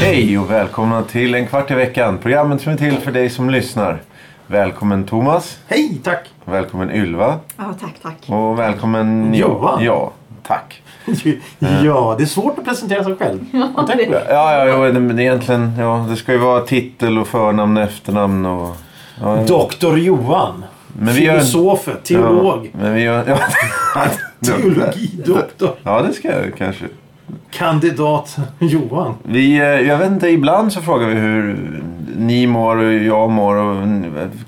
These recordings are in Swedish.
Hej och välkomna till En kvart i veckan. Programmet som är till för dig som lyssnar. Välkommen Thomas. Hej, tack! Välkommen Ylva. Ja, tack, tack. Och välkommen Johan. Ja, tack. Ja, det är svårt att presentera sig själv. På det? Ja, ja, ja det, egentligen, ja, det ska ju vara titel och förnamn och efternamn och... Ja, Doktor Johan. Men vi gör en- teolog, Ja, men vi gör... Ja, teologidoktor, ja, det ska jag kanske. kandidat Johan. Vi, eh, jag vet inte, ibland så frågar vi hur ni mår och jag mår och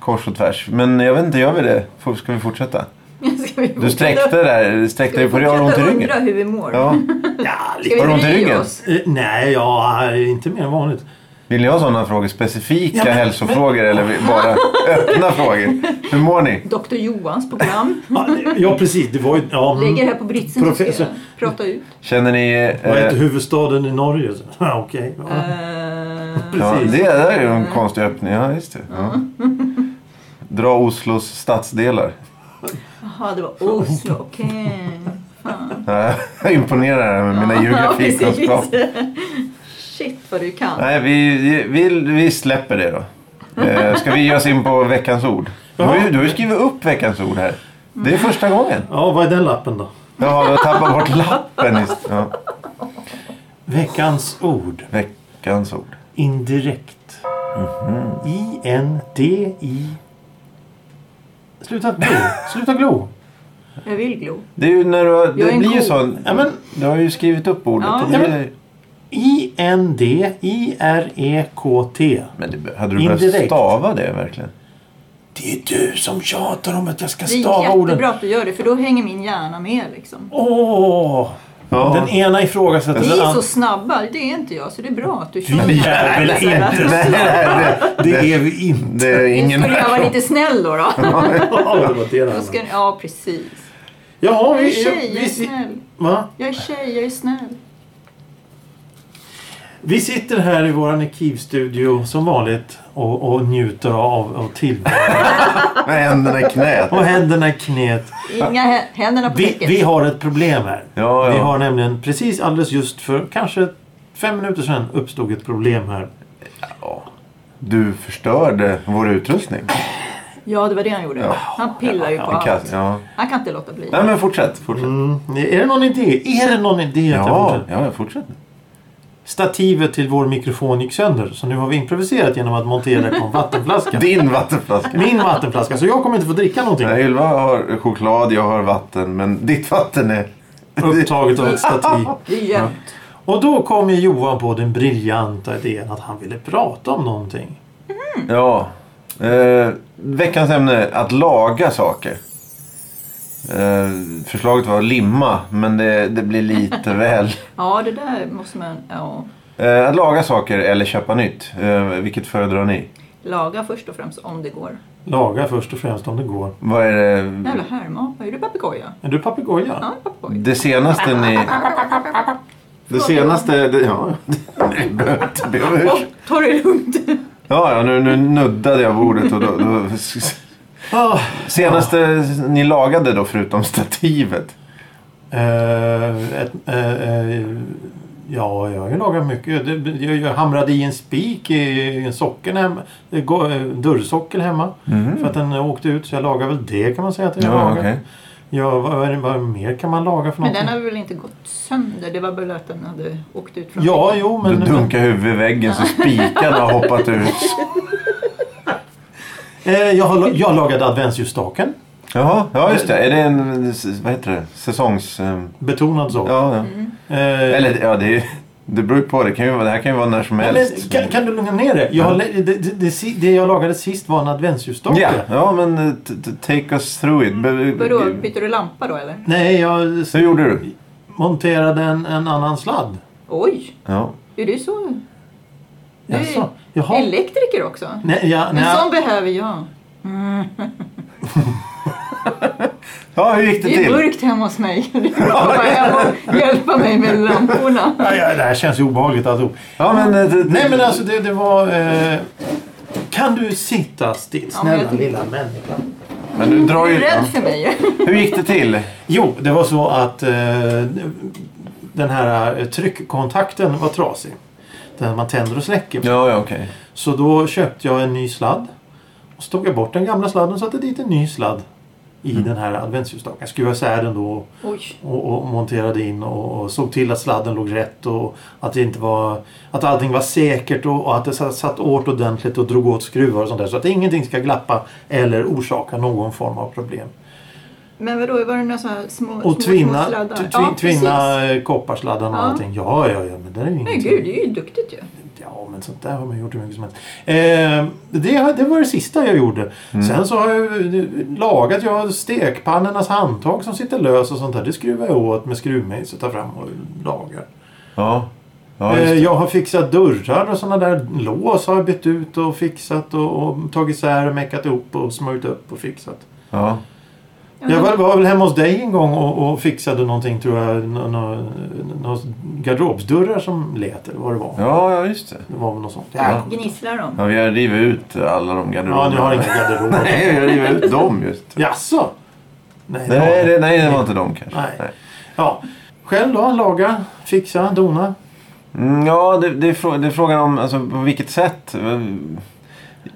kors och tvärs. Men jag vet inte, gör vi det? Ska vi fortsätta? Du sträckte där, sträckte dig på det. Har du ont i ryggen? undra hur vi mår? Ja. Ja, Ska lite. vi Har du ont i bry ryggen? oss? Eh, Nej, ja, inte mer än vanligt. Vill ni ha sådana frågor? Specifika Ja, men- hälsofrågor eller bara öppna frågor? Hur mår ni? Dr Johans program. Ja, ja precis. Det var ju... Ja, mm. Ligger här på britsen så ska Professor. prata ut. Känner ni... Vad heter Eh, huvudstaden i Norge? Okej. Ja. Eh, ja, precis. det där är ju en konstig öppning. Ja, just det. Ja. Dra Oslos stadsdelar. Jaha, det var Oslo. Okej. Ja, Jag imponerar här med mina Ja, geografikunskaper. Shit vad du kan. Nej, vi, vi, vi släpper det då. Eh, ska vi ge oss in på veckans ord? Du har, ju, du har ju skrivit upp veckans ord här. Det är första gången. ja, vad är den lappen då? Jaha, du har tappat bort lappen. Ja. Veckans ord. Veckans ord. Indirekt. I-N-D-I... Sluta glo. Sluta glo. Jag vill glo. Det är ju när du har, är det en blir ju ko. så. Ja, men Du har ju skrivit upp ordet. Ja. det, Ja, men- I-N-D-I-R-E-K-T. men det, hade du Indirekt. behövt stava det verkligen? Det är du som tjatar om att jag ska Det är stava orden. jättebra att du gör det för då hänger min hjärna med liksom. Åh! Ja. Den ena ifrågasätter den är så andra. snabba, det är inte jag så det är bra att du kör. Vi är väl inte Nej, nej, det, Det är vi inte. det är Nu ingen skulle jag vara lite snäll då. då. Ja, det var det Då där. ska, ja, precis. Jaha, Jag är vi... tjej, jag är vi, snäll. va? Jag är tjej, jag är snäll. Vi sitter här i vår arkivstudio som vanligt och, och njuter av, av tillvaron. med händerna i knät. Och händerna i knät. Inga hä- händerna på Vi, täcket. vi har ett problem här. Ja, ja. Vi har nämligen precis alldeles just för kanske fem minuter sedan uppstod ett problem här. Du förstörde vår utrustning. Ja, det var det han gjorde. Ja. Han pillar ju på En allt. kass, ja. Han kan inte låta bli. Nej men fortsätt. fortsätt. Mm. Är det någon idé? Är det någon idé Ja, fortsätter? ja, fortsätt. Stativet till vår mikrofon gick sönder. Så nu har vi improviserat genom att montera det på en vattenflaska. Din vattenflaska. Min vattenflaska. Så jag kommer inte få dricka någonting. Nej, Ylva har choklad, jag har vatten. Men ditt vatten är... Upptaget av ett stativ. Jämnt. Och då kom ju Johan på den briljanta idén att han ville prata om någonting. Ja. Eh, veckans ämne, att laga saker. Eh, förslaget var att limma, men det, det blir lite väl. Ja, det där måste man ja, Eh, att laga saker eller köpa nytt. Eh, vilket föredrar ni? laga först och främst om det går. Laga först och främst om det går. Vad är det, Jävla härmapa. Är du papegoja? Är du papegoja? Ja, papegoja. det senaste ni... Det senaste... Det, ja. Nej, behöver inte be om Åh, ursäkt. ta det lugnt. Ja, ja nu, nu nuddade jag bordet och då... då Ah, senaste ni lagade då förutom stativet? eh, ett, eh, eh, ja, jag har ju lagat mycket. Jag, jag hamrade i en spik i en sockel hemma. Dörrsockel hemma. För att den åkte ut. Så jag lagade väl det kan man säga att jag. Ja, lagade. okej. Ja, vad, vad mer kan man laga för Men någonting? den har väl inte gått sönder? Det var bara att den hade åkt ut från Ja, jo, Du men... dunkar huvudet i väggen så spikarna har hoppat ut. Eh, jag, har, jag lagade adventsljusstaken. Jaha, ja just det. Är det en, vad heter det, säsongs... eh, Betonad så. Ja, ja. Eh, Eller ja, det, är- det beror på. Det, kan ju, det här kan ju vara när som men, helst. kan, kan du lugna ner dig? Jag lä- det, det, det, det jag lagade sist var en adventsljusstake. Ja, ja men eh, take us through it. Be- Vadå, bytte du lampa då eller? Nej, jag Hur gjorde du? monterade en, en annan sladd. Oj, Ja. är du så? Du är Jaså? Jaha. elektriker också? Nej, ja, Men nej, sån behöver jag. Ja, hur gick det Det är till? mörkt hemma hos mig. Du får komma hem och hjälpa mig med lamporna. Ja, ja, det här känns ju obehagligt alltihop. Ja, men, eh, det, Nej men alltså det, det var... Eh, kan du sitta still? Ja, Snälla tycker- lilla människa. men du drar Du ju... är rädd Ja. för mig. Hur gick det till? Jo, det var så att eh, den här tryckkontakten var trasig. Den man tänder och släcker. Ja, ja, okej. Så då köpte jag en ny sladd. Och så tog jag bort den gamla sladden och satte dit en ny sladd i den här adventsljusstaken. Jag skruvade isär den då och, och monterade in och, och såg till att sladden låg rätt och att det inte var att allting var säkert och, och att det satt, satt åt ordentligt och drog åt skruvar och sånt där så att ingenting ska glappa eller orsaka någon form av problem. Men vadå, var det några sådana små, Och små, tvinna, små sladdar? Ja, tvinna precis. kopparsladdarna och Ja. allting. Ja, ja, ja, men det är ju Nej ingenting. gud, det är ju duktigt ju. Ja, men sånt där har man gjort hur mycket som helst. Eh, det, det var det sista jag gjorde. Sen så har jag lagat jag har stekpannornas handtag som sitter lös och sånt där. Det skruvar jag åt med skruvmejsel och tar fram och lagar. Ja. Ja, Eh, jag har fixat dörrar och sådana där lås har jag bytt ut och fixat och, och tagit isär och meckat ihop och smörjt upp och fixat. Ja. Jag var, var väl hemma hos dig en gång och, och fixade någonting tror jag. Nå, nå, nå, garderobsdörrar som lät eller vad det var. ja, ja, just det. Det var väl något sånt. Ja. Gnisslar de? Ja, vi har rivit ut alla de garderoberna. Ja, ni har inga garderober. Nej, vi har rivit ut dem just. Jaså? Nej, det Nej, var- det, nej, det var inte de kanske. Nej. Ja. Själv då? Laga, fixa, dona? Mm, ja, det, det, är frå- det är frågan om alltså, på vilket sätt.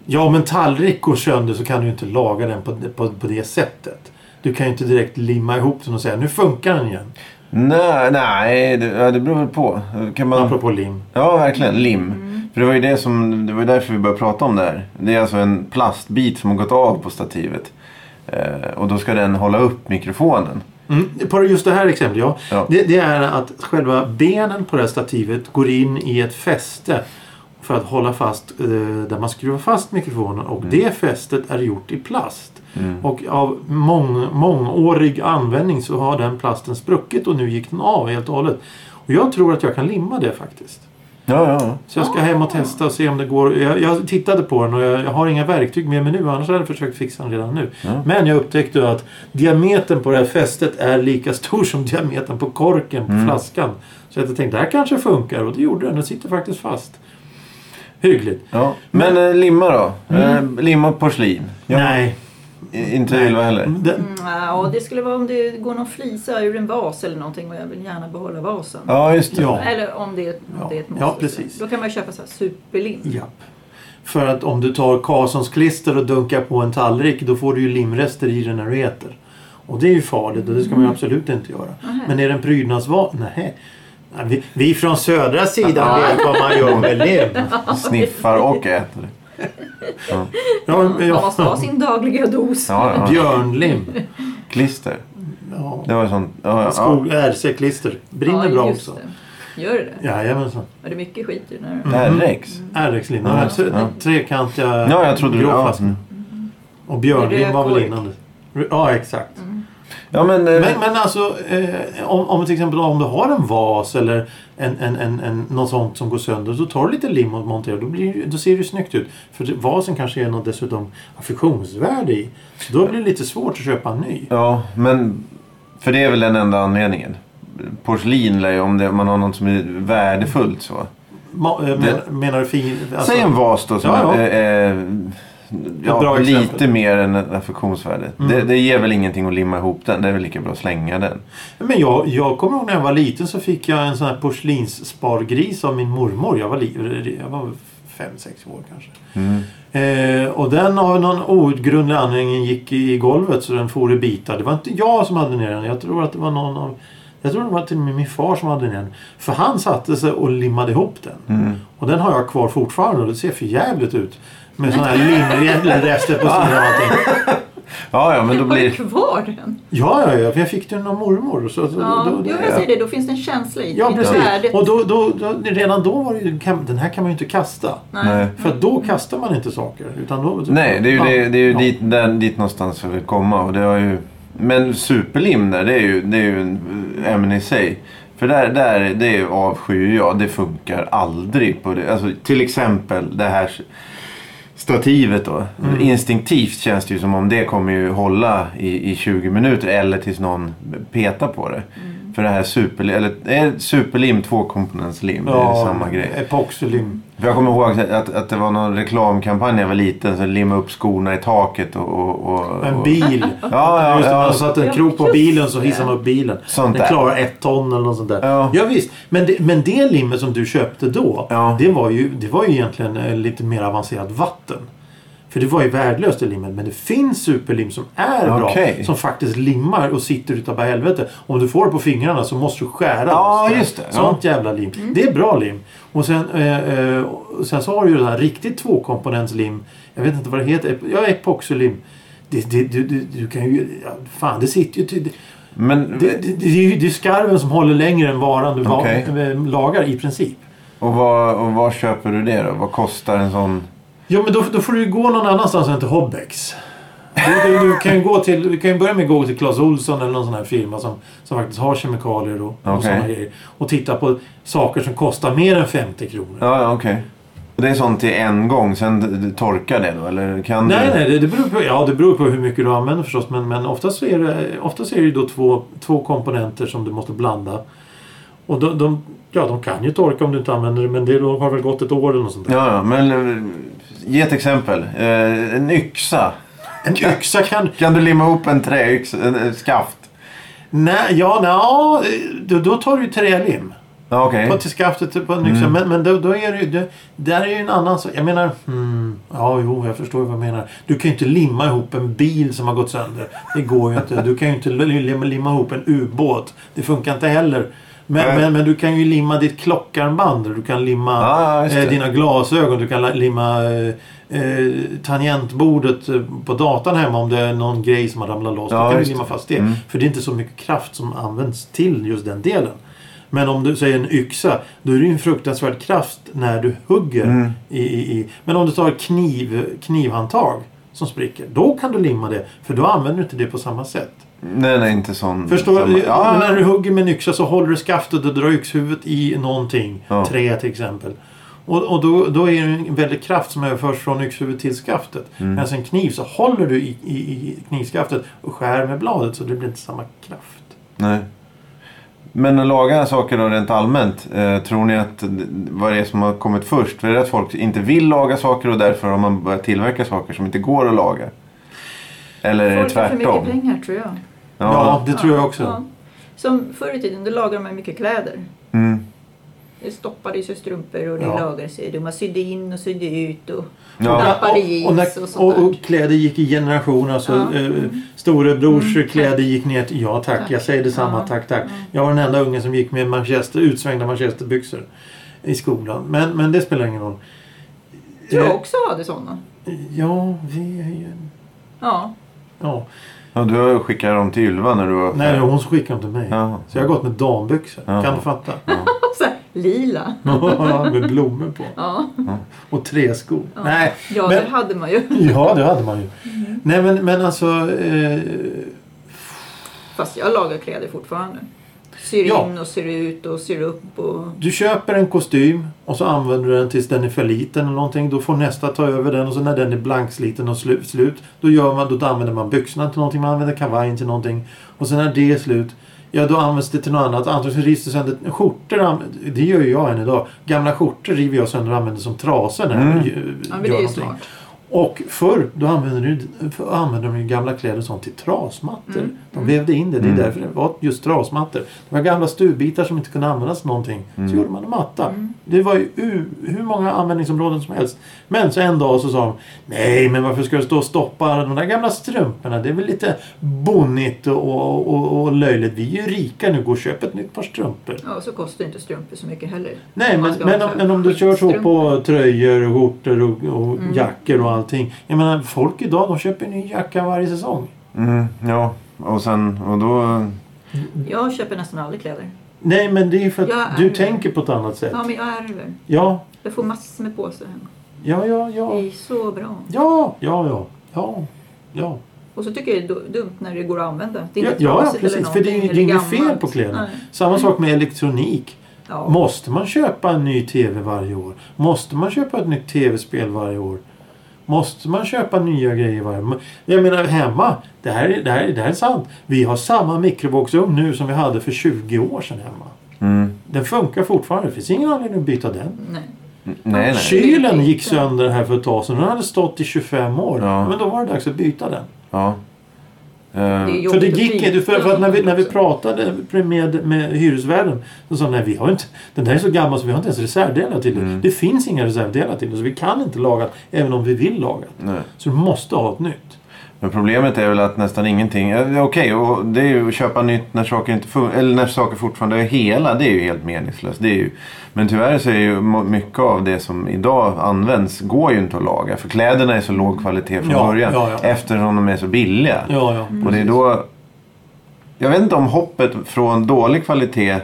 Ja, om en tallrik går sönder så kan du ju inte laga den på, på, på det sättet. Du kan ju inte direkt limma ihop den och säga nu funkar den igen. Nej, nej det, ja, det beror väl på. Kan man... Apropå lim. Ja, verkligen. Lim. För det var ju det som, det var därför vi började prata om det här. Det är alltså en plastbit som har gått av på stativet. Eh, och då ska den hålla upp mikrofonen. Mm, på just det här exemplet, ja. Ja. Det, det är att själva benen på det här stativet går in i ett fäste för att hålla fast eh, där man skruvar fast mikrofonen. Och det fästet är gjort i plast. Och av mång, mångårig användning så har den plasten spruckit och nu gick den av helt och hållet. Och jag tror att jag kan limma det faktiskt. Ja, ja, ja. Så jag ska hem och testa och se om det går. Jag, jag tittade på den och jag, jag har inga verktyg med mig nu. Annars hade jag försökt fixa den redan nu. Men jag upptäckte att diametern på det här fästet är lika stor som diametern på korken på flaskan. Så jag tänkte det här kanske funkar och det gjorde den. Den sitter faktiskt fast. Hyggligt. ja. Men eh, limma då? Eh, limma porslin? Nej. Inte Ylva heller? Den, Mm, ja, det skulle vara om det går någon flisa ur en vas eller någonting och jag vill gärna behålla vasen. Ja, just det. Ja. Eller om det, är- om Ja. det är ett måste. Ja, precis. Då kan man köpa så här superlim. Japp. För att om du tar Karlssons klister och dunkar på en tallrik då får du ju limrester i den när du äter. Och det är ju farligt och det ska man ju absolut inte göra. Men är det en prydnadsvara? Nej. Nej, Vi, vi från södra sidan vet vad man gör med lim. Sniffar och äter. Ja, Man måste ha ja, sin dagliga dos. Ja, ja. björnlim. Klister. Ja. Det var sånt. Ja, ja. Skog, RC-klister. Brinner bra också. Det. Gör det det? Jajamensan. Ja, det är mycket skit i den här. RX. RX-lim. Ja, Ja, ja. Trekantiga Ja, jag trodde du... Ja, mm. Och björnlim var väl innan det. Ja, exakt. Ja men... eh, Men, men alltså, eh, om, om till exempel om du har en vas eller en, en, en, en, något sånt som går sönder. Så tar du lite lim och monterar. Då, blir, då ser det ju snyggt ut. För vasen kanske är något dessutom affektionsvärde i. Så då blir det lite svårt att köpa en ny. Ja, men... För det är väl den enda anledningen. Porslin lär ju om det, man har något som är värdefullt så. Ma, eh, men, menar du fin... Alltså, Säg en vas då som Ja, ja. är, är ja, lite exempel. mer än ett affektionsvärde. Det, det ger väl ingenting att limma ihop den. Det är väl lika bra att slänga den. Men jag, jag kommer ihåg när jag var liten så fick jag en sån här porslinsspargris av min mormor. Jag var, li, jag var fem, sex år kanske. Eh, och den av någon outgrundlig anledning gick i golvet så den for i bitar. Det var inte jag som hade ner den. Jag tror att det var någon av jag tror det var till och med min far som hade den. För han satte sig och limmade ihop den. Och den har jag kvar fortfarande och det ser för jävligt ut. Med sådana här limrester på sidan och allting. Ja, ja, men då Har du blir... kvar den? Ja, ja, ja. För jag fick den av mormor. Så, så, Ja, då, då, jo, jag säger det. Då finns det en känsla i Ja, precis. Och då, då, då, redan då var det ju, kan, den här kan man ju inte kasta. Nej. För då kastar man inte saker. Utan då, Nej, det är ju, ja, det, det är ju ja. dit, där, dit någonstans jag vill komma. Och det har ju... Men superlim där, det är ju, det är ju en ämne i sig. För där, där det är avskyr jag. Det funkar aldrig på det. Alltså, till exempel det här stativet då. Instinktivt känns det ju som om det kommer ju hålla i, i 20 minuter eller tills någon petar på det. För det här super, eller, är superlim tvåkomponentslim? det är samma grej. Epoxylim. För jag kommer ihåg att, att det var någon reklamkampanj när jag var liten som limmade upp skorna i taket och... och, och En och- bil. Ja, ja, Just ja. man satte en Ja, krok på bilen så hissade man upp bilen. Sånt Den klarar ett ton eller något sånt där. Ja. Ja, visst. Men det, men det limmet som du köpte då. Ja. Det, var ju, det var ju egentligen eh, lite mer avancerat vatten. För det var ju värdelöst det limmet. Men det finns superlim som är Okej. bra. Som faktiskt limmar och sitter utav bara helvete. Om du får det på fingrarna så måste du skära Ja, just det. Ja. Sånt jävla lim. Det är bra lim. Och sen, eh, eh, sen så har du ju det här riktigt tvåkomponentslim. Jag vet inte vad det heter. Ja, epoxylim. Det, det, du, du, du kan ju... Ja, fan, det sitter ju... till- Men, Det, det, det, är ju det är skarven som håller längre än varan du Okej. eh, lagar i princip. och, var, och var köper du det då? Vad kostar en sån? Ja, men då, då får du ju gå någon annanstans än till Hobbex. Du, du, du kan ju gå till, du kan ju börja med att gå till Clas Ohlson eller någon sån här firma som, som faktiskt har kemikalier och, och Okej. såna grejer. Och titta på saker som kostar mer än 50 kronor. Ja, ja okej. Och Det är sånt till en gång, sen torkar det då? Eller kan Nej, du... nej, det, det, beror på, ja, det beror på hur mycket du använder förstås. Men, men oftast, är det, oftast är det ju då två, två komponenter som du måste blanda. Och de, de, ja, de kan ju torka om du inte använder det. Men det har väl gått ett år eller något sånt där. Ja, ja, men eh, ge ett exempel. Eh, en yxa. En yxa kan... Kan du limma ihop en träyxa, en skaft? Nej, ja, nej, då, då tar du trälim. Okej. På till skaftet på en yxa. Men, men då, då är det ju... Det, där är ju en annan sak. Jag menar... Hmm, ja, jo, jag förstår vad jag menar. Du kan ju inte limma ihop en bil som har gått sönder. Det går ju inte. Du kan ju inte limma, limma ihop en ubåt. Det funkar inte heller. Men, men, men du kan ju limma ditt klockarmband. Du kan limma det. eh, dina glasögon. Du kan limma eh, eh, tangentbordet eh, på datan hemma om det är någon grej som har ramlat loss. Ja, då kan du limma fast det. Mm. För det är inte så mycket kraft som används till just den delen. Men om du säger en yxa, då är det ju en fruktansvärd kraft när du hugger. Mm. I, i, i. Men om du tar kniv, knivhandtag som spricker, då kan du limma det. För då använder du inte det på samma sätt. Nej, nej, inte sån. Förstår du? Ja, när du hugger med en yxa så håller du skaftet och drar yxhuvudet i någonting. Ja. Trä till exempel. Och, och då, då är det en väldig kraft som överförs från yxhuvudet till skaftet. Mm. Medan en kniv så håller du i, i, i knivskaftet och skär med bladet så det blir inte samma kraft. Nej. Men att laga saker då rent allmänt. Eh, tror ni att vad är det som har kommit först? För är det att folk inte vill laga saker och därför har man börjat tillverka saker som inte går att laga? Eller är det Folk har för mycket tvärtom? pengar tror jag. Ja, det tror jag också. Ja. Som förr i tiden, då lagade man mycket kläder. Mm. Det stoppades i strumpor och det Ja. lagades i. Man sydde in och sydde ut. Och, Ja. Lappar i och, jeans när, och sånt och, och kläder gick i generationer. Alltså, Ja. eh, storebrors Mm, kläder gick ner till ja tack, Tack. jag säger detsamma, Ja. tack tack. Ja. Jag var den enda ungen som gick med manchester, utsvängda manchesterbyxor i skolan. Men, men det spelar ingen roll. tror jag Eh, också hade sådana. Ja, vi är ju... Ja. Ja. Ja, du har skickat dem till Ylva när du var Nej, det var hon som skickade dem till mig. Ja. Så jag har gått med dambyxor. Ja. Kan du fatta? Så här, lila. med blommor på. Ja. Och träskor. Ja. Nej, ja, men- det hade man ju. ja det hade man ju. Nej men, men alltså... Eh, Fast jag lagar kläder fortfarande. Syr Ja. in och syr ut och syr upp. Och... Du köper en kostym och så använder du den tills den är för liten eller någonting. Då får nästa ta över den och så när den är blanksliten och slu- slut då, gör man, då använder man byxorna till någonting, man använder kavajen till någonting. Och sen när det är slut Ja, då används det till något annat. Antingen rivs det sönder. Skjortor, det gör ju jag än idag. Gamla skjortor river jag sönder och använder som trasor när jag Mm. gör Ja, men det är ju någonting. smart. Och förr då använde, för- använde de ju gamla kläder och sånt till trasmattor. Mm. De vävde in det. Det är Mm. därför det var just trasmattor. Det var gamla stuvbitar som inte kunde användas till någonting. Mm. Så gjorde man en matta. Mm. Det var ju hur många användningsområden som helst. Men så en dag så sa de Nej men varför ska du stå och stoppa de där gamla strumporna? Det är väl lite bonnigt och, och, och, och löjligt. Vi är ju rika nu. Gå och köp ett nytt par strumpor. Ja, och så kostar inte strumpor så mycket heller. Nej, men, men, om, men om du kör så på tröjor och skjortor och, och Mm. jackor och allting. Jag menar, folk idag de köper en ny jacka varje säsong. Mm, ja, och sen och då... Jag köper nästan aldrig kläder. Nej, men det är för att du tänker på ett annat sätt. Ja, men jag ärver. Ja, Jag får massor med påsar hemma. ja, ja, Det ja. är så bra. Ja, ja, ja. Ja, ja. Och så tycker jag det är du- dumt när det går att använda. Det är Ja, ja precis. För det är det är inget fel på kläderna. Nej. Samma sak med elektronik. Ja. Måste man köpa en ny TV varje år? Måste man köpa ett nytt TV-spel varje år? Måste man köpa nya grejer varje Jag menar hemma. Det här, är- det, här, det här är sant. Vi har samma mikrovågsugn nu som vi hade för 20 år sedan hemma. Mm. Den funkar fortfarande. Det finns ingen anledning att byta den. Nej. Nej, nej. Kylen gick sönder här för ett tag sedan. Den hade stått i 25 år. Ja. Men då var det dags att byta den. Ja. Eh, Det För det gick inte. För, för att när vi, när vi pratade med, med hyresvärden så sa nej vi har inte, den där är så gammal så vi har inte ens reservdelar till den. Mm. Det finns inga reservdelar till den så vi kan inte laga den även om vi vill laga den. Så du måste ha ett nytt. Men problemet är väl att nästan ingenting... Okej, och det är ju att köpa nytt när saker, inte fun- eller när saker fortfarande är hela. Det är ju helt meningslöst. Det är ju, men tyvärr så är ju mycket av det som idag används går ju inte att laga. För kläderna är så låg kvalitet från Ja, början. ja, ja. Eftersom de är så billiga. Och det är då... Jag vet inte om hoppet från dålig kvalitet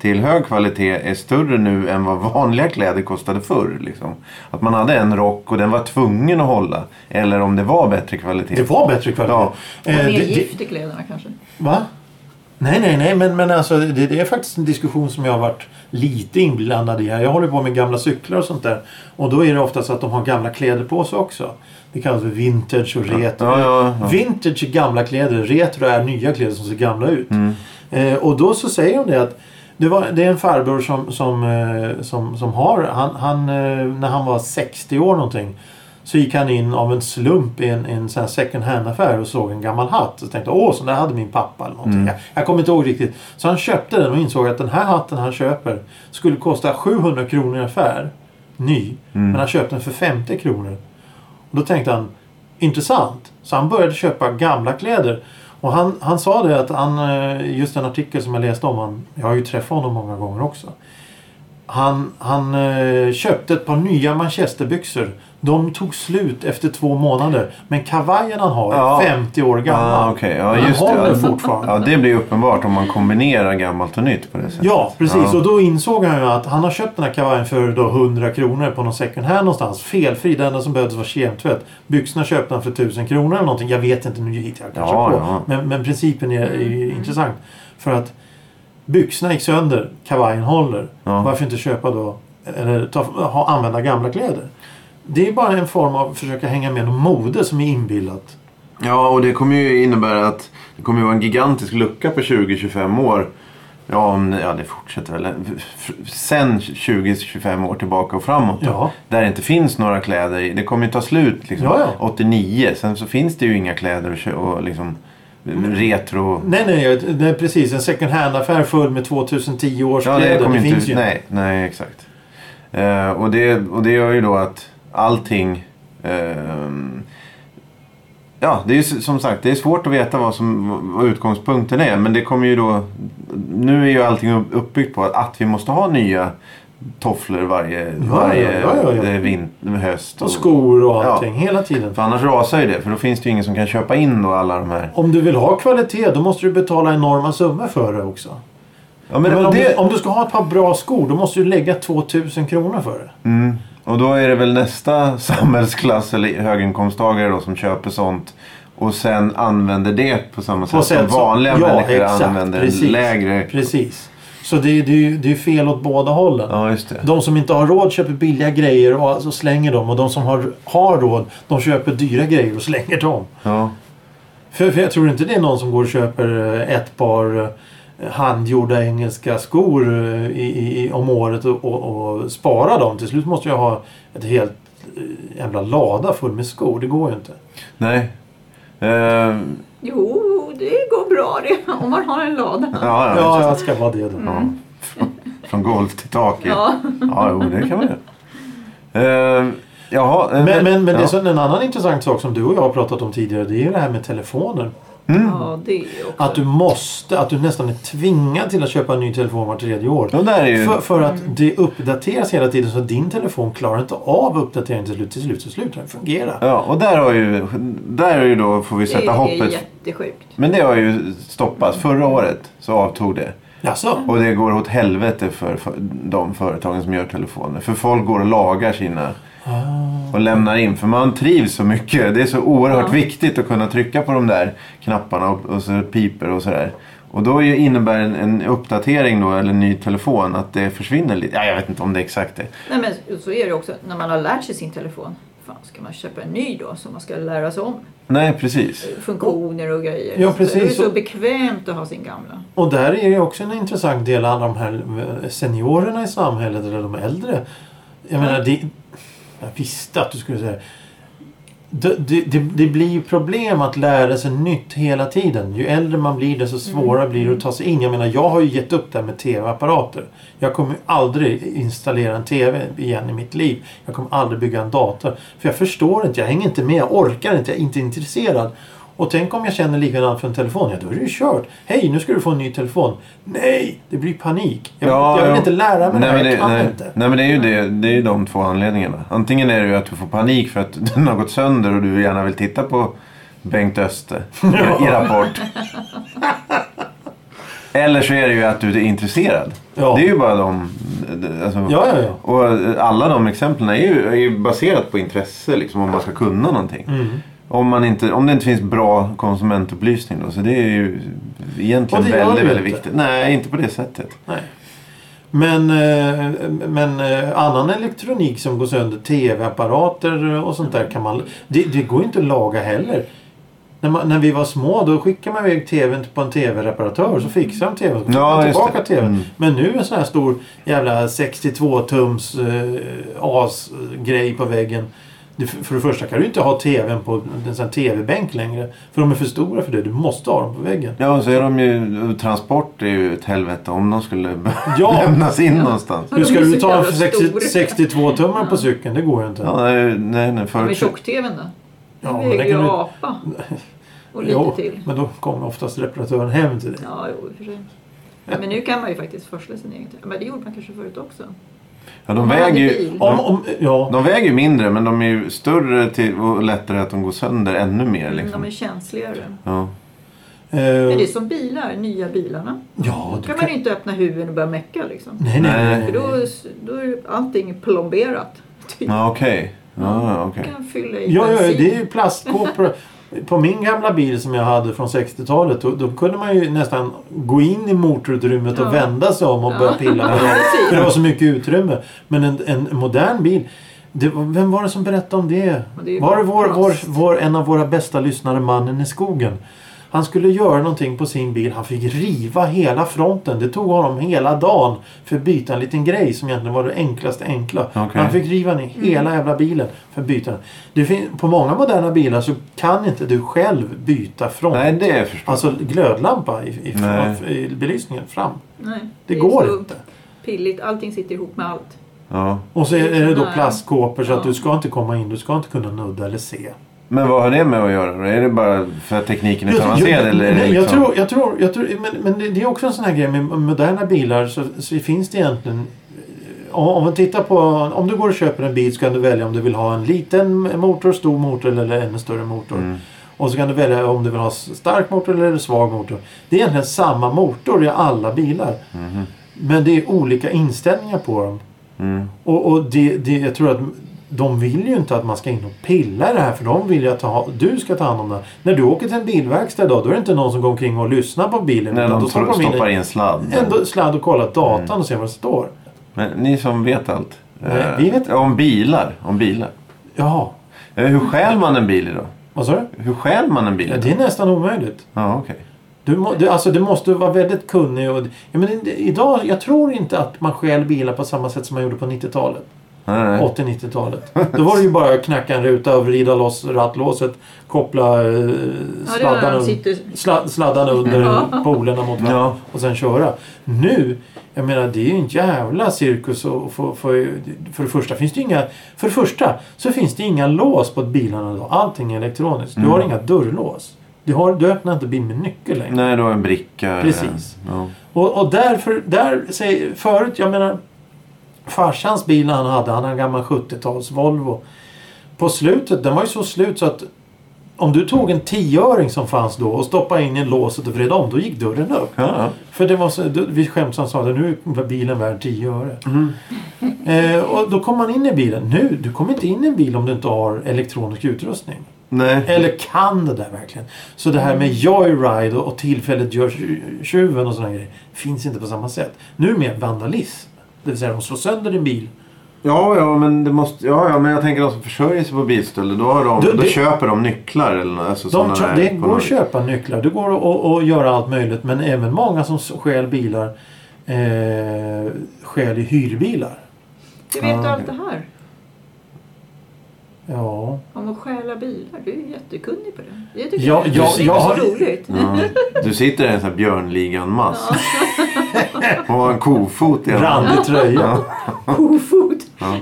till hög kvalitet är större nu än vad vanliga kläder kostade förr. Liksom. Att man hade en rock och den var tvungen att hålla. Eller om det var bättre kvalitet. Det var bättre kvalitet. Ja. Och Eh, mer det- gift i kläderna kanske. Va? Nej, nej, nej. Men, men alltså, det, det är faktiskt en diskussion som jag har varit lite inblandad i. här. Jag håller på med gamla cyklar och sånt där. Och då är det ofta så att de har gamla kläder på sig också. Det kallas för vintage och retro. Ja, ja, ja. Vintage är gamla kläder. Retro är nya kläder som ser gamla ut. Mm. Eh, och då så säger hon det att det, var, det är en farbror som, som, eh, som, som har, han, han, eh, när han var 60 år någonting. Så gick han in av en slump i en, en sån second hand-affär och såg en gammal hatt. Och tänkte åh, så där hade min pappa eller någonting. Mm. Jag, jag kommer inte ihåg riktigt. Så han köpte den och insåg att den här hatten han köper skulle kosta 700 kronor i affär. Ny. Mm. Men han köpte den för 50 kronor. Och då tänkte han, intressant. Så han började köpa gamla kläder. Och han, han sa det att han, eh, just den artikel som jag läste om, han, jag har ju träffat honom många gånger också. Han, han eh, köpte ett par nya manchesterbyxor. De tog slut efter två månader. Men kavajen han har är Ja. 50 år gammal. Ah, okej. Ja, han just det. håller Ja. fortfarande. Ja, det blir uppenbart om man kombinerar gammalt och nytt på det sättet. Ja, precis. Ja. Och då insåg han ju att han har köpt den här kavajen för då 100 kronor på någon second hand någonstans. Felfri. Det enda som behövdes var kemtvätt. Byxorna köpte han för 1000 kronor eller någonting. Jag vet inte, nu hittar jag kanske Ja, på. ja. Men, men principen är, är intressant. För att byxorna gick sönder, kavajen håller. Varför inte köpa då, eller ta, ha, använda gamla kläder? Det är bara en form av att försöka hänga med någon mode som är inbillat. Ja, och det kommer ju innebära att det kommer ju vara en gigantisk lucka på 20-25 år. Ja, om, ja, det fortsätter väl. Sen 20-25 år tillbaka och framåt. Ja. Där det inte finns några kläder i. Det kommer ju ta slut liksom, Ja, ja. 89. Sen så finns det ju inga kläder och, och liksom retro. Nej, nej, det är precis. En second hand-affär full med 2010 års Ja, kläder. det Det, finns inte, ju nej, nej, exakt. Eh, och, det, och det gör ju då att allting... ehm, ja, det är som sagt det är svårt att veta vad, som, vad utgångspunkten är. Men det kommer ju då... Nu är ju allting upp- uppbyggt på att, att vi måste ha nya tofflor varje, varje ja, ja, ja. eh, vin- höst. Och skor och Ja. allting. Hela tiden. För annars rasar ju det. För då finns det ju ingen som kan köpa in då alla de här. Om du vill ha kvalitet då måste du betala enorma summor för det också. Ja, Men, men, om, det, du, om du ska ha ett par bra skor då måste du lägga 2000 kronor för det. Mm. Och då är det väl nästa samhällsklass eller höginkomsttagare då som köper sånt. Och sen använder det på samma sätt, sätt som vanliga ja, människor exakt, använder precis. lägre. Precis. Så det, det, det är fel åt båda hållen. Ja, just det. De som inte har råd köper billiga grejer och alltså slänger dem. Och de som har, har råd de köper dyra grejer och slänger dem. Ja. För, för jag tror inte det är någon som går och köper eh, ett par eh, handgjorda engelska skor eh, i, i, om året och, och, och spara dem. Till slut måste jag ha ett helt eh, jävla lada full med skor. Det går ju inte. Nej. Eh, Jo, det går bra det. Om man har en lada. ja, ja, Ja, jag ska vara det då. ja. Från, från golv till tak. Ja, Ja. ja jo, det kan man göra. Eh, jaha. eh, Men, men, men det är ja. så en annan intressant sak som du och jag har pratat om tidigare. Det är ju det här med telefoner. Mm. ja, det är också. Att du måste, att du nästan är tvingad till att köpa en ny telefon var tredje år. Och där är ju... För, för att det uppdateras hela tiden så din telefon klarar inte av uppdateringen till slut. Till slut så slutar den fungera. Ja, och där har ju... Där är ju då, får vi det sätta är hoppet. jättesjukt. Men det har ju stoppats. Förra året så avtog det. Jaså? Och det går åt helvete för, för de företagen som gör telefoner. För folk går och lagar sina Ah. och lämnar in. För man trivs så mycket. Det är så oerhört Ja. viktigt att kunna trycka på de där knapparna och, och så piper och sådär. Och då innebär en, en uppdatering då, eller en ny telefon, att det försvinner lite. Ja, jag vet inte om det är exakt det. Nej, men så är det också när man har lärt sig sin telefon. Fan ska man köpa en ny då som man ska lära sig om? Nej, precis. Funktioner och grejer. Ja, Så Det är precis. så bekvämt att ha sin gamla. Och där är det också en intressant del, alla de här seniorerna i samhället, eller de äldre. Jag menar, det, jag visste att du skulle säga det, det, det, blir ju problem att lära sig nytt hela tiden. Ju äldre man blir desto svårare blir det att ta sig in. Jag menar, jag har ju gett upp det här med TV-apparater. Jag kommer aldrig installera en TV igen i mitt liv. Jag kommer aldrig bygga en dator. För jag förstår inte, jag hänger inte med, jag orkar inte, jag är inte intresserad. Och tänk om jag känner likadant för en telefon. Ja, då är det ju kört. Hej, nu ska du få en ny telefon. Nej, det blir panik. Jag, jag vill ja. inte lära mig det nej, här. men Jag det, kan nej, inte. nej men det är ju det, det är ju de två anledningarna. Antingen är det ju att du får panik för att den har gått sönder och du gärna vill titta på Bengt Öster i, i Rapport. Eller så är det ju att du är intresserad. Ja. Det är ju bara de... Alltså, Ja, ja, ja. Och alla de exemplen är ju, är ju baserat på intresse liksom, om man ska kunna någonting. Mm. Om, man inte, om det inte finns bra konsumentupplysning då. Så det är ju egentligen väldigt, väldigt inte. viktigt. Nej, inte på det sättet. Nej. Men, eh, men eh, annan elektronik som går sönder, tv-apparater och sånt där kan man... Det, det går ju inte att laga heller. När, man, när vi var små då skickade man iväg tvn på en tv-reparatör så fixade de tvn. Så Ja, tillbaka tvn. Mm. Men nu en sån här stor jävla 62 tums eh, as-grej på väggen. För det första kan du inte ha tvn på en sån tv-bänk längre. För de är för stora för det. Du måste ha dem på väggen. Ja, så är de ju... Transport är ju ett helvete om de skulle Ja. lämnas in Ja. någonstans. Hur ska du ta en jävla 60, stora. 62 tummar på cykeln? Det går ju inte. Ja, nej, nej, nej Med förut... tjock-tvn då? Ja, Den väger det ju apa. Och lite Jo, till. men då kommer oftast reparatören hem till dig. Ja, jo, för sig. Men nu kan man ju faktiskt forsla sin egen TV. Men det gjorde man kanske förut också. Ja, de väger ju... Om, De, om, ja. de väger ju mindre men de är ju större till, och lättare att de går sönder ännu mer. Mm, Liksom. De är känsligare. Ja. Men det är som bilar, nya bilarna. ja, Då kan kan... man ju inte öppna huven och börja mecka liksom. Nej, nej, nej. För då, då är allting plomberat. Typ. Ja, okej. Ja, okej. Du kan fylla i Ja, ja, bensin. det är ju plastkåpor. På min gamla bil som jag hade från 60-talet då, då kunde man ju nästan gå in i motorutrymmet och Ja. vända sig om och Ja. börja pilla på det. För det var så mycket utrymme. Men en, en modern bil. Det, vem var det som berättade om det? Det Var det vår, vår, vår, en av våra bästa lyssnare, mannen i skogen? Han skulle göra någonting på sin bil. Han fick riva hela fronten. Det tog honom hela dagen för att byta en liten grej som egentligen var det enklaste enkla. Okej. Han fick riva ner hela jävla bilen för att byta den. Det fin- på många moderna bilar så kan inte du själv byta front. Nej, det förstår jag. Alltså glödlampa i, i, i belysningen fram. Nej, Det, är går inte. Pilligt. Allting sitter ihop med allt. Ja. Och så är det då plastkåpor så att Ja. du ska inte komma in. Du ska inte kunna nudda eller se. Men vad har det med att göra? Är det bara för att tekniken är så avancerad? jag- eller är det nej, jag liksom... tror, jag tror, jag tror, men, men det- det är också en sån här grej med moderna bilar så, så finns det egentligen om, man tittar på, om du går och köper en bil så kan du välja om du vill ha en liten motor, stor motor eller ännu större motor. Mm. Och så kan du välja om du vill ha stark motor eller svag motor. Det är egentligen samma motor i alla bilar. Mhm. Men det är olika inställningar på dem. Mm. Och, och det, det, jag tror att de vill ju inte att man ska in och pilla i det här för de vill ju att ta, du ska ta hand om det. När du åker till en bilverkstad idag då är det inte någon som går omkring och lyssnar på bilen. Utan de då stoppar de in stoppar in sladd. en sladd och kollar datan och ser vad det står. Men ni som vet allt. Nej, eh, vi vet- Om bilar. Om bilar. Jaha, Eh, Hur stjäl man en bil idag? vad sa du? Hur stjäl man en bil? Ja, det är nästan omöjligt. Ja, okej. Du, må, du, alltså, du måste vara väldigt kunnig. Och, ja, men idag, jag tror inte att man stjäl bilar på samma sätt som man gjorde på 90-talet. Nej, nej. 80-90-talet. Då var det ju bara att knacka en ruta och vrida loss rattlåset. Koppla eh, Ja, sladdarna, un- sitter... sla, sladdarna under Ja. polerna mot varandra Ja. och sen köra. Nu, jag menar det är ju en jävla cirkus. Och för, för, för det första finns det inga... För det första så finns det inga lås på bilarna idag. Allting är elektroniskt. Du Mm. har inga dörrlås. Du, har, du öppnar inte bilen med nyckel längre. Nej, du har en bricka. Precis. Ja. Och, och därför, där säger, förut, jag menar farsans bil han hade, han hade en gammal 70-tals Volvo. På slutet, den var ju så slut så att om du tog en tioöring som fanns då och stoppade in i låset och vred om, då gick dörren upp. Ja. För det var så, vi skämtsamt sa att nu är bilen värd 10 öre. Mm. Eh, och då kommer man in i bilen. Nu, du kommer inte in i en bil om du inte har elektronisk utrustning. Nej. Eller kan det där verkligen? Så det här med joyride och, och tillfället gör tju- tjuven och sådana grejer finns inte på samma sätt. Nu mer vandalism. Det vill säga de slår sönder din bil Ja, ja, men det måste, ja, ja, men jag tänker de som försörjer sig på bilstölder. Då, har de, Du, då det- köper de nycklar eller alltså De, såna kö- där det går något- att köpa nycklar. Det går att, att, att göra allt möjligt. Men även många som stjäl bilar eh, stjäl i hyrbilar. Hur vet du allt det här? Ja. Om att stjäla bilar. Du är jättekunnig på det. Det tycker Ja, jag, ja, är jag så har- roligt. Ja. Du sitter i en sån här Björnligan-mask. Och har en kofot i. Randig tröja. Kofot. Ja.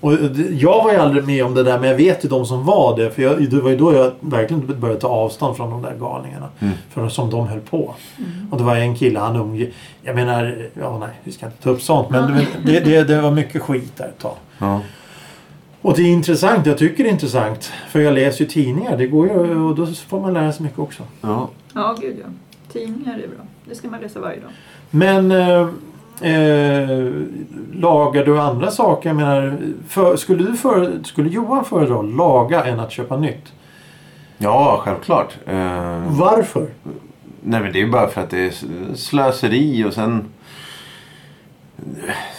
Och det- jag var ju aldrig med om det där men jag vet ju de som var det. För jag, det var ju då jag verkligen började ta avstånd från de där galningarna. Mm. För som de höll på. Och det var en kille, han umge... Jag menar, ja nej vi ska inte ta upp sånt. Men det, det, det var mycket skit där ett tag. Ja. Och det är intressant, jag tycker det är intressant. För jag läser ju tidningar, det går ju och då får man lära sig mycket också. Ja. Ja, gud ja. Tidningar är bra. Det ska man läsa varje dag. Men eh, eh, lagar du andra saker? Jag menar, för, skulle, du för, skulle Johan föredra laga än att köpa nytt? ja, självklart. Eh, Varför? nej, men det är bara för att det är slöseri och sen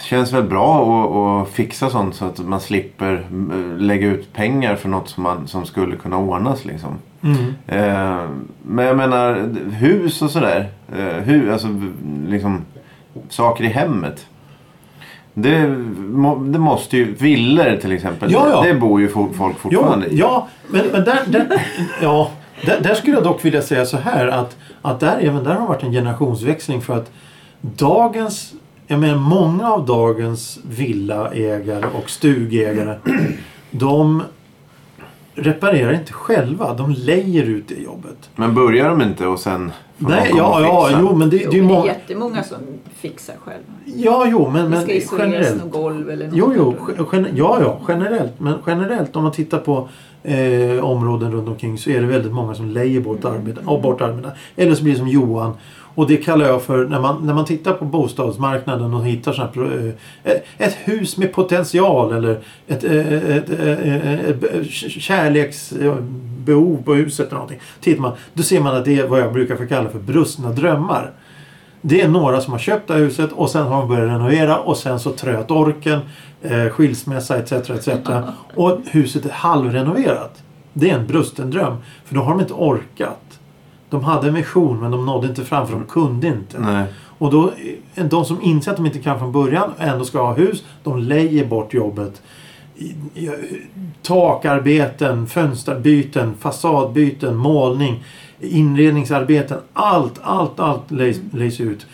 känns väl bra att, att fixa sånt så att man slipper eh, lägga ut pengar för något som, man, som skulle kunna ordnas. Liksom. Mm. Eh, men jag menar hus och sådär. Eh, alltså liksom saker i hemmet. Det, det måste ju, villor till exempel. Ja, ja. Det bor ju fo- folk fortfarande i. ja, men, men där, där, ja, där, där skulle jag dock vilja säga så här att, att där, även där har varit en generationsväxling för att dagens jag menar många av dagens villaägare och stugägare de reparerar inte själva. De lejer ut det jobbet. Men börjar de inte och sen får Nej, komma ja, och ja, fixa? jo, men det, Jo, det är ju det många... jättemånga som fixar själva. Ja, jo, men, Det men ska isoleras generellt. något golv eller något. Jo, jo, gen- ja, ja, generellt. Men generellt om man tittar på eh, områden runt omkring så är det väldigt många som lejer bort arbete, och bort arbete. Eller så blir det som Johan. Och det kallar jag för, när man, när man tittar på bostadsmarknaden och hittar såna här, eh, ett- hus med potential eller ett, eh, ett, eh, ett, ett kärleksbehov på huset eller någonting. Tittar man, då ser man att det är vad jag brukar få kalla för brustna drömmar. Det är några som har köpt det här huset och sen har de börjat renovera och sen så tröt orken, eh, skilsmässa etc. etc. Och huset är halvrenoverat. Det är en brusten dröm. För då har de inte orkat. De hade en vision men de nådde inte fram för de kunde inte. Nej. Och då, de som inser att de inte kan från början och ändå ska ha hus, de lejer bort jobbet. Takarbeten, fönsterbyten, fasadbyten, målning, inredningsarbeten. Allt, allt, allt lejs, lejs ut.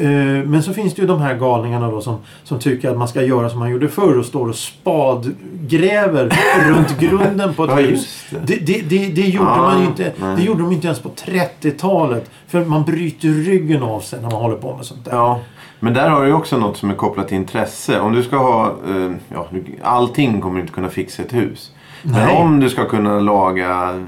Eh, Men så finns det ju de här galningarna då som, som tycker att man ska göra som man gjorde förr och står och spadgräver runt grunden på ett Ja, hus. det. Det, det, det, gjorde Ah, man inte, nej. det gjorde de inte ens på 30-talet. För man bryter ryggen av sig när man håller på med sånt där. Ja, men där har du ju också något som är kopplat till intresse. Om du ska ha, eh, ja, allting kommer inte kunna fixa ett hus. Men Nej. om du ska kunna laga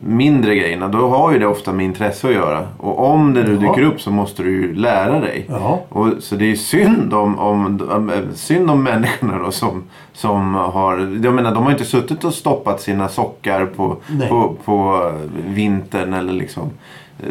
mindre grejerna, då har ju det ofta med intresse att göra. Och om det nu Ja. dyker upp så måste du ju lära dig. Ja. Och, så det är ju synd om, om, om, synd om människorna då som, som har... Jag menar, de har inte suttit och stoppat sina sockar på, Nej. på, på vintern eller liksom, eh,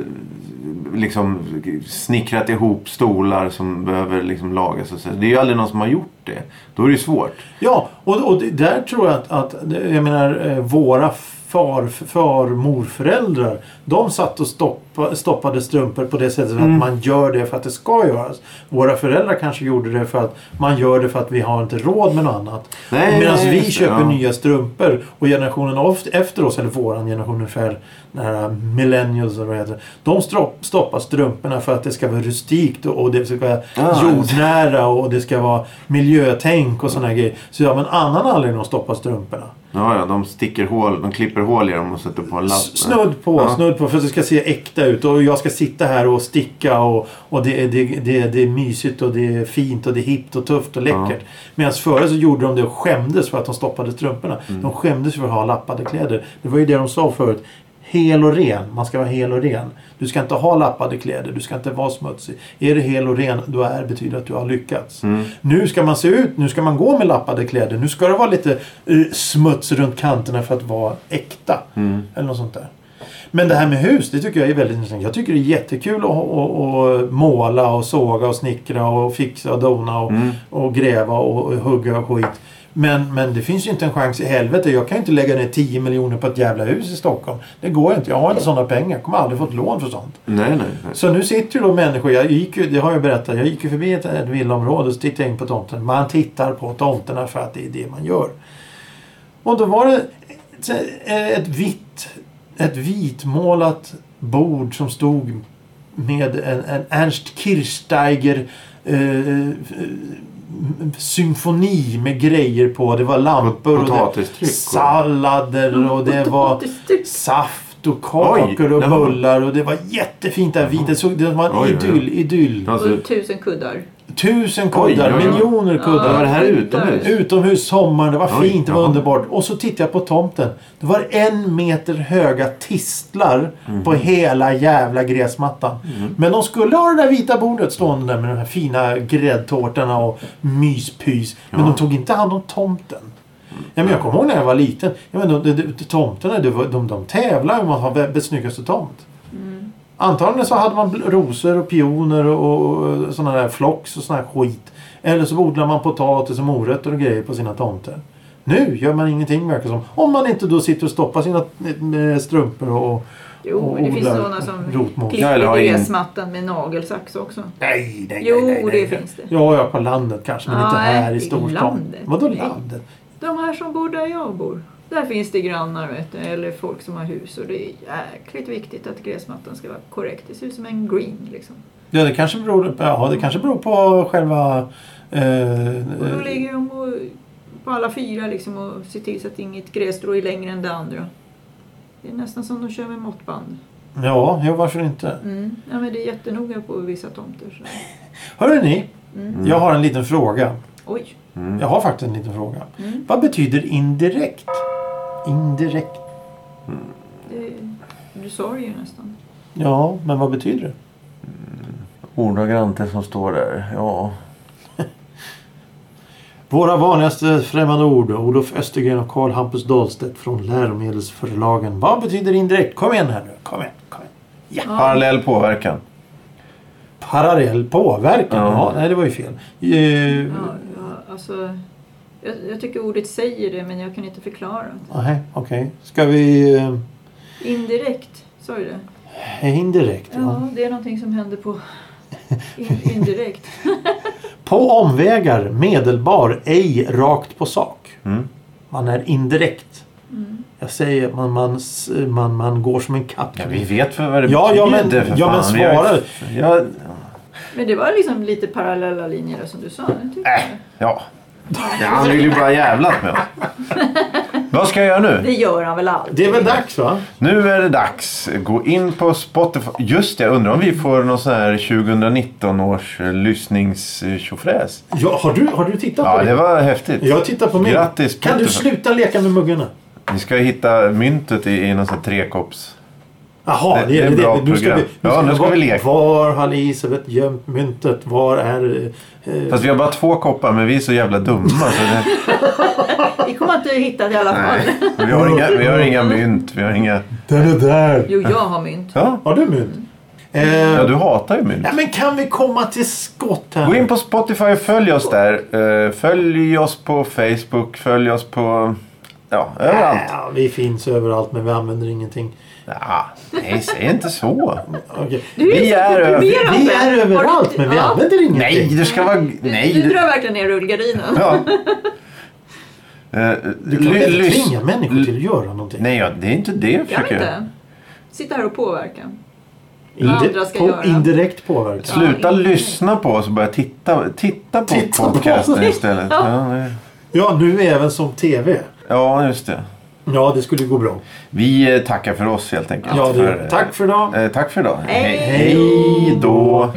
liksom snickrat ihop stolar som behöver liksom lagas. Och så. Det är ju aldrig någon som har gjort det. Då är det ju svårt. Ja, och, och där tror jag att, att jag menar eh, våra far, far morföräldrar de satt och stoppa, stoppade strumpor på det sättet Mm. att man gör det för att det ska göras. Våra föräldrar kanske gjorde det för att man gör det för att vi har inte råd med något annat. Medan vi det, köper ja. nya strumpor och generationen efter oss, eller våran generation ungefär, millennials eller vad heter. De stoppar strumporna för att det ska vara rustikt och, och det ska vara Ah, jordnära och det ska vara miljötänk och sådana grejer. Så av en annan anledning att stoppa strumporna. Ja, ja, de sticker hål, de klipper hål i dem och sätter på en lapp. Snudd på, Ja. snudd på för att det ska se äkta ut och jag ska sitta här och sticka och, och det, är- det, det, det är mysigt och det är fint och det är hippt och tufft och läckert. Medan före så gjorde de det och skämdes för att de stoppade strumporna. Mm. De skämdes för att ha lappade kläder. Det var ju det de sa förut. Hel och ren. Man ska vara hel och ren. Du ska inte ha lappade kläder. Du ska inte vara smutsig. Är du hel och ren, då är, betyder det att du har lyckats. Mm. Nu ska man se ut, nu ska man gå med lappade kläder. Nu ska det vara lite eh, smuts runt kanterna för att vara äkta. Mm. Eller något sånt där. Men det här med hus, det tycker jag är väldigt intressant. Jag tycker det är jättekul att, att, att måla och såga och snickra och fixa och dona och, Mm. och gräva och, och hugga och skit. Men, men det finns ju inte en chans i helvete. Jag kan ju inte lägga ner 10 miljoner på ett jävla hus i Stockholm. Det går inte. Jag har inte sådana pengar. Jag kommer aldrig få ett lån för sånt. Nej, nej. nej. Så nu sitter ju då människor, jag gick ju, det har jag berättat, jag gick ju förbi ett, ett villaområde så tittade jag in på tomten. Man tittar på tomterna för att det är det man gör. Och då var det ett, ett vitt, ett vitmålat bord som stod med en, en Ernst Kirchsteiger eh, symfoni med grejer på. Det var lampor och det, sallader och det var saft och kakor Oj, och bullar och det var jättefint där vita. Det, såg, det var en idyll, idyll. Alltså, Och tusen kuddar. Tusen kuddar, oj, oj. miljoner kuddar. var det här utomhus? Utomhus, sommaren, det var Oj, fint, det var underbart. Och så tittade jag på tomten. Det var en meter höga tistlar Mhm. på hela jävla gräsmattan. Men de skulle ha det där vita bordet stående där med de här fina gräddtårtorna och myspys. Men Ja. de tog inte hand om tomten. Ja, men jag kommer ihåg när jag var liten. Ja, men de, de, de, tomterna, de, de, de tävlade om att ha världens snyggaste tomt. Antagligen så hade man rosor och pioner och, och sådana där flox och sån här skit. Eller så odlar man potatis och morötter och grejer på sina tomter. Nu gör man ingenting verkar som. Om man inte då sitter och stoppar sina eh, strumpor och... Jo, och men det finns sådana som klipper in- gräsmattan med nagelsax också. Nej, nej, Jo, nej, nej, nej. det finns det. Ja, ja, på landet kanske. Men inte Nej, här i i storstan. landet. Vadå landet? De här som bor där jag bor. Där finns det grannar vet du, eller folk som har hus och det är jäkligt viktigt att gräsmattan ska vara korrekt. Det ser ut som en green liksom. Ja, det kanske beror, ja, det kanske beror på själva... Eh, Och då eh, ligger de och, på alla fyra liksom och ser till så att inget grässtrå är längre än det andra. Det är nästan som de kör med måttband. ja, ja, varför inte? Mm. Ja, men det är jättenoga på vissa tomter. Så. Hörru ni, Mm. jag har en liten fråga. Oj. mm. Jag har faktiskt en liten fråga. Mm. Vad betyder indirekt? Indirekt? Det, du ju nästan. Ja, men vad betyder det? Ordagrant det som står där. Ja. Våra vanligaste främmande ord. Olof Östergren och Karl Hampus Dahlstedt från Läromedelsförlagen. Vad betyder indirekt? Kom igen här nu. Kom igen. Kom igen. Ja. Parallell påverkan. Parallell påverkan. Ja. Ja. nej, det var ju fel. Eh, Ja, ja, alltså, jag, jag tycker ordet säger det men jag kan inte förklara. Nej, okej. Ska vi... eh, Indirekt, sa du det? indirekt, ja. Ja, det är någonting som händer på in, indirekt. På omvägar, medelbar, ej rakt på sak. Mm. Man är indirekt. Mm. Jag säger man, man, man, man går som en katt. Ja, vi vet för vad det Ja, ja, men- betyder för ja, men fan. Vi har- svara. Ja, Men det var liksom lite parallella linjer som du sa. Jag tycker Äh. ja. Ja. Han vill ju bara jävlat med oss. Vad ska jag göra nu? Det gör han väl alltid. Det är väl dags va? Nu är det dags. Gå in på Spotify. Just det, jag undrar om vi får någon sån här 2019 års lyssningstjofräs. Ja, har, du, har du tittat på Ja, det? det var häftigt. Jag tittar på min. Grattis, Kan du Spotify. sluta leka med muggarna? Vi ska hitta myntet i, i någon sån här trekopps... Jaha, Det- det, det är ett bra det. Nu ska vi, Ja, nu ska var, vi leka. Var har Elisabeth gömt myntet? Var är... Eh, Fast vi har bara två koppar men vi är så jävla dumma. Så det, Vi kommer inte hitta det i alla fall. nej, vi, har inga, vi har inga mynt. Vi har inga... den är där. Jo, jag har mynt. Ja, Har du mynt? Eh, ja du hatar ju mynt. ja, men kan vi komma till skott här? Gå in på Spotify och följ oss där. Eh, Följ oss på Facebook. Följ oss på... Ja, överallt. Ja, vi finns överallt men vi använder ingenting. Ja, nej, säg inte så. Okej. Du är Vi så är över-. Vi är du överallt men vi ja. använder ingenting. Nej, det ska vara... Du, Nej. du drar verkligen ner rullgardinen. Ja. Eh, Du kan inte lys- tvinga människor till att göra någonting. Nej, ja, det är inte det jag Jag försöker. inte. Sitta här och påverka. Andra ska på, göra. Indirekt påverkan. Sluta Ja, lyssna på oss och börja titta, titta på Titta på podcasten oss. istället. Ja. Ja, det- Ja, nu även som TV. Ja, just det. Ja, det skulle gå bra. Vi eh, tackar för oss helt enkelt. Ja, det För, det. Tack för idag. eh, tack för idag. Hej. Hej då.